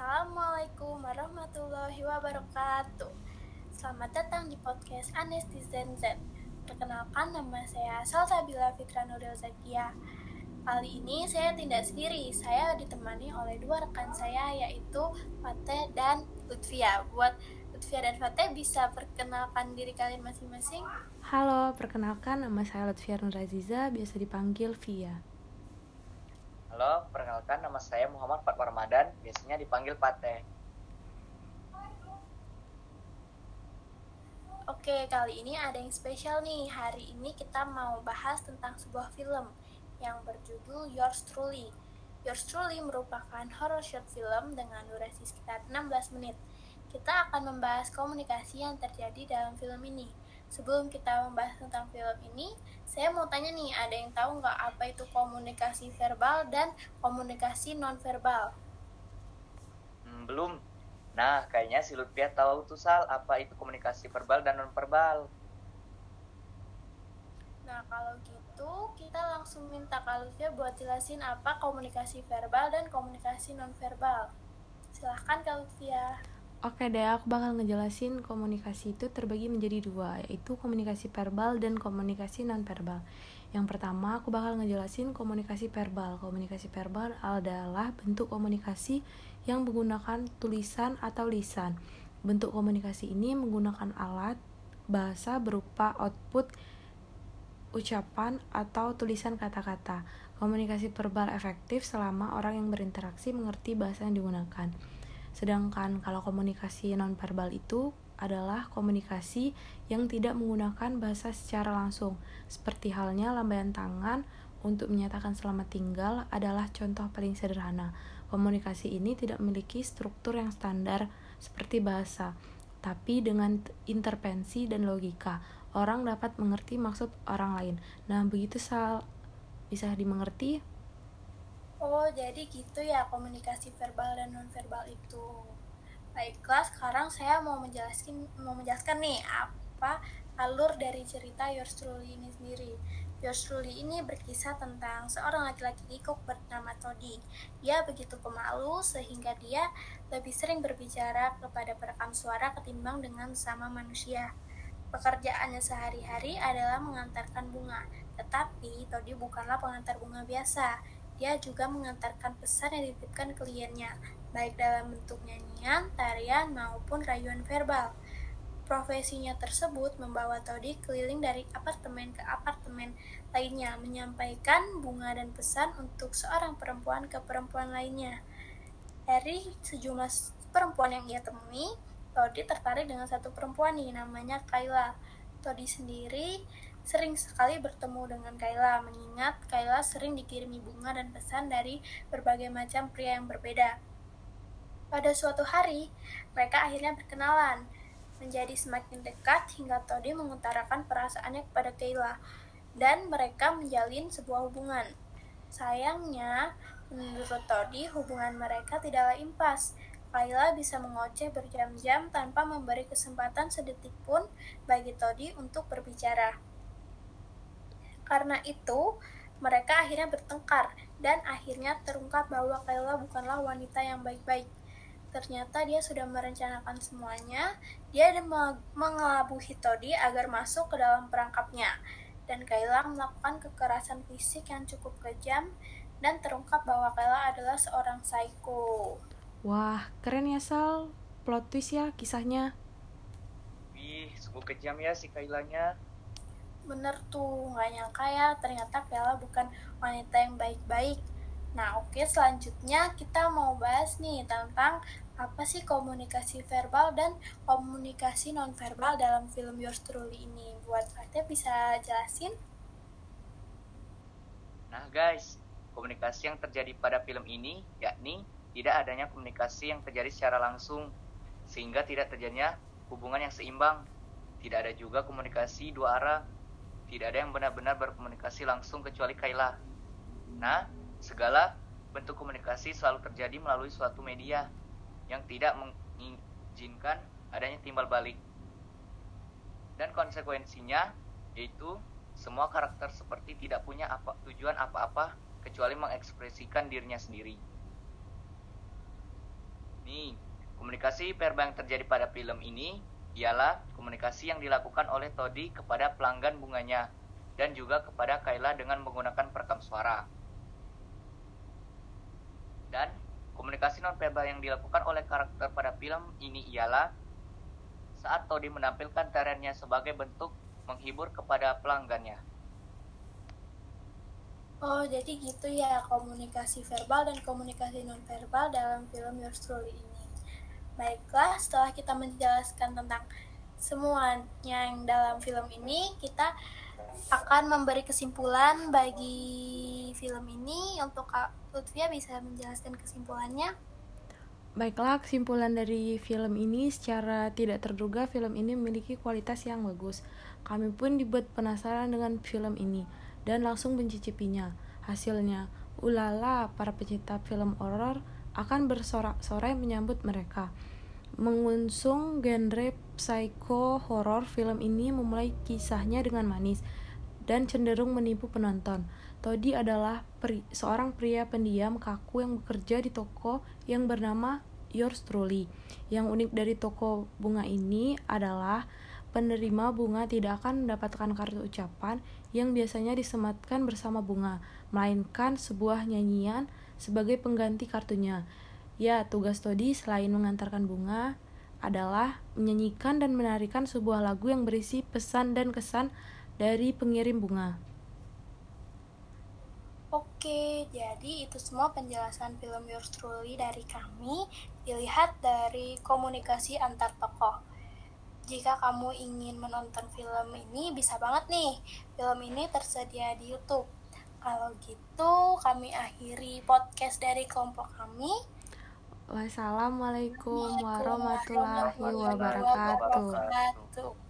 Assalamualaikum warahmatullahi wabarakatuh. Selamat datang di podcast Anestizen Z Perkenalkan nama saya Salsabila Fitra Nuril Zakia. Kali ini saya tidak sendiri, saya ditemani oleh dua rekan saya yaitu Fateh dan Lutfia. Buat Lutfia dan Fateh bisa perkenalkan diri kalian masing-masing? Halo, perkenalkan nama saya Lutfia Nuraziza, biasa dipanggil Via Halo, perkenalkan nama saya Muhammad Fatwa Ramadan, biasanya dipanggil Pate. Oke, kali ini ada yang spesial nih. Hari ini kita mau bahas tentang sebuah film yang berjudul Yours Truly. Yours Truly merupakan horror short film dengan durasi sekitar 16 menit. Kita akan membahas komunikasi yang terjadi dalam film ini. Sebelum kita membahas tentang film ini, saya mau tanya nih, ada yang tahu nggak apa itu komunikasi verbal dan komunikasi nonverbal? Hmm, belum. Nah, kayaknya si Lutfia tahu tuh Sal, apa itu komunikasi verbal dan nonverbal. Nah, kalau gitu, kita langsung minta Kak Lutfia buat jelasin apa komunikasi verbal dan komunikasi nonverbal. Silahkan Kak Lutfia. Oke deh, aku bakal ngejelasin komunikasi itu terbagi menjadi dua, yaitu komunikasi verbal dan komunikasi non-verbal. Yang pertama, aku bakal ngejelasin komunikasi verbal. Komunikasi verbal adalah bentuk komunikasi yang menggunakan tulisan atau lisan. Bentuk komunikasi ini menggunakan alat bahasa berupa output ucapan atau tulisan kata-kata. Komunikasi verbal efektif selama orang yang berinteraksi mengerti bahasa yang digunakan. Sedangkan kalau komunikasi nonverbal itu adalah komunikasi yang tidak menggunakan bahasa secara langsung, seperti halnya lambaian tangan untuk menyatakan selamat tinggal adalah contoh paling sederhana. Komunikasi ini tidak memiliki struktur yang standar seperti bahasa, tapi dengan intervensi dan logika, orang dapat mengerti maksud orang lain. Nah, begitu Sal bisa dimengerti Oh, jadi gitu ya komunikasi verbal dan nonverbal itu. Baiklah, sekarang saya mau menjelaskan mau menjelaskan nih apa alur dari cerita Yours Truly ini sendiri. Yours Truly ini berkisah tentang seorang laki-laki kikuk bernama Toddy. Dia begitu pemalu sehingga dia lebih sering berbicara kepada perekam suara ketimbang dengan sama manusia. Pekerjaannya sehari-hari adalah mengantarkan bunga, tetapi Toddy bukanlah pengantar bunga biasa dia juga mengantarkan pesan yang dititipkan kliennya, baik dalam bentuk nyanyian, tarian, maupun rayuan verbal. Profesinya tersebut membawa Todi keliling dari apartemen ke apartemen lainnya, menyampaikan bunga dan pesan untuk seorang perempuan ke perempuan lainnya. Dari sejumlah perempuan yang ia temui, Todi tertarik dengan satu perempuan nih, namanya Kayla. Todi sendiri sering sekali bertemu dengan Kayla, mengingat Kayla sering dikirimi bunga dan pesan dari berbagai macam pria yang berbeda. Pada suatu hari, mereka akhirnya berkenalan, menjadi semakin dekat hingga Todi mengutarakan perasaannya kepada Kayla, dan mereka menjalin sebuah hubungan. Sayangnya, menurut Todi, hubungan mereka tidaklah impas. Kayla bisa mengoceh berjam-jam tanpa memberi kesempatan sedetik pun bagi Todi untuk berbicara. Karena itu, mereka akhirnya bertengkar dan akhirnya terungkap bahwa Kayla bukanlah wanita yang baik-baik. Ternyata dia sudah merencanakan semuanya. Dia mengelabuhi Todi agar masuk ke dalam perangkapnya. Dan Kayla melakukan kekerasan fisik yang cukup kejam dan terungkap bahwa Kayla adalah seorang psycho. Wah, keren ya Sal. Plot twist ya kisahnya. Wih, sungguh kejam ya si Kailanya bener tuh nggak nyangka ya ternyata Bella bukan wanita yang baik-baik. Nah oke okay, selanjutnya kita mau bahas nih tentang apa sih komunikasi verbal dan komunikasi nonverbal dalam film Yours Truly ini. Buat Fatih bisa jelasin? Nah guys komunikasi yang terjadi pada film ini yakni tidak adanya komunikasi yang terjadi secara langsung sehingga tidak terjadinya hubungan yang seimbang. Tidak ada juga komunikasi dua arah tidak ada yang benar-benar berkomunikasi langsung kecuali Kayla. Nah, segala bentuk komunikasi selalu terjadi melalui suatu media yang tidak mengizinkan adanya timbal balik. Dan konsekuensinya yaitu semua karakter seperti tidak punya apa, tujuan apa-apa kecuali mengekspresikan dirinya sendiri. Nih Komunikasi verbal yang terjadi pada film ini ialah komunikasi yang dilakukan oleh Todi kepada pelanggan bunganya dan juga kepada Kayla dengan menggunakan perekam suara. Dan komunikasi nonverbal yang dilakukan oleh karakter pada film ini ialah saat Todi menampilkan tariannya sebagai bentuk menghibur kepada pelanggannya. Oh, jadi gitu ya komunikasi verbal dan komunikasi nonverbal dalam film Your Truly ini. Baiklah, setelah kita menjelaskan tentang semuanya yang dalam film ini, kita akan memberi kesimpulan bagi film ini untuk Kak Lutfia bisa menjelaskan kesimpulannya. Baiklah, kesimpulan dari film ini secara tidak terduga film ini memiliki kualitas yang bagus. Kami pun dibuat penasaran dengan film ini dan langsung mencicipinya. Hasilnya, ulala, para pecinta film horor akan bersorak-sorai menyambut mereka. Mengusung genre psycho horror, film ini memulai kisahnya dengan manis dan cenderung menipu penonton. Todi adalah pri, seorang pria pendiam kaku yang bekerja di toko yang bernama Yours Truly. Yang unik dari toko bunga ini adalah penerima bunga tidak akan mendapatkan kartu ucapan yang biasanya disematkan bersama bunga, melainkan sebuah nyanyian sebagai pengganti kartunya. Ya, tugas Todi selain mengantarkan bunga adalah menyanyikan dan menarikan sebuah lagu yang berisi pesan dan kesan dari pengirim bunga. Oke, jadi itu semua penjelasan film Yours Truly dari kami dilihat dari komunikasi antar tokoh jika kamu ingin menonton film ini bisa banget nih film ini tersedia di YouTube kalau gitu kami akhiri podcast dari kelompok kami. Wassalamualaikum warahmatullahi wabarakatuh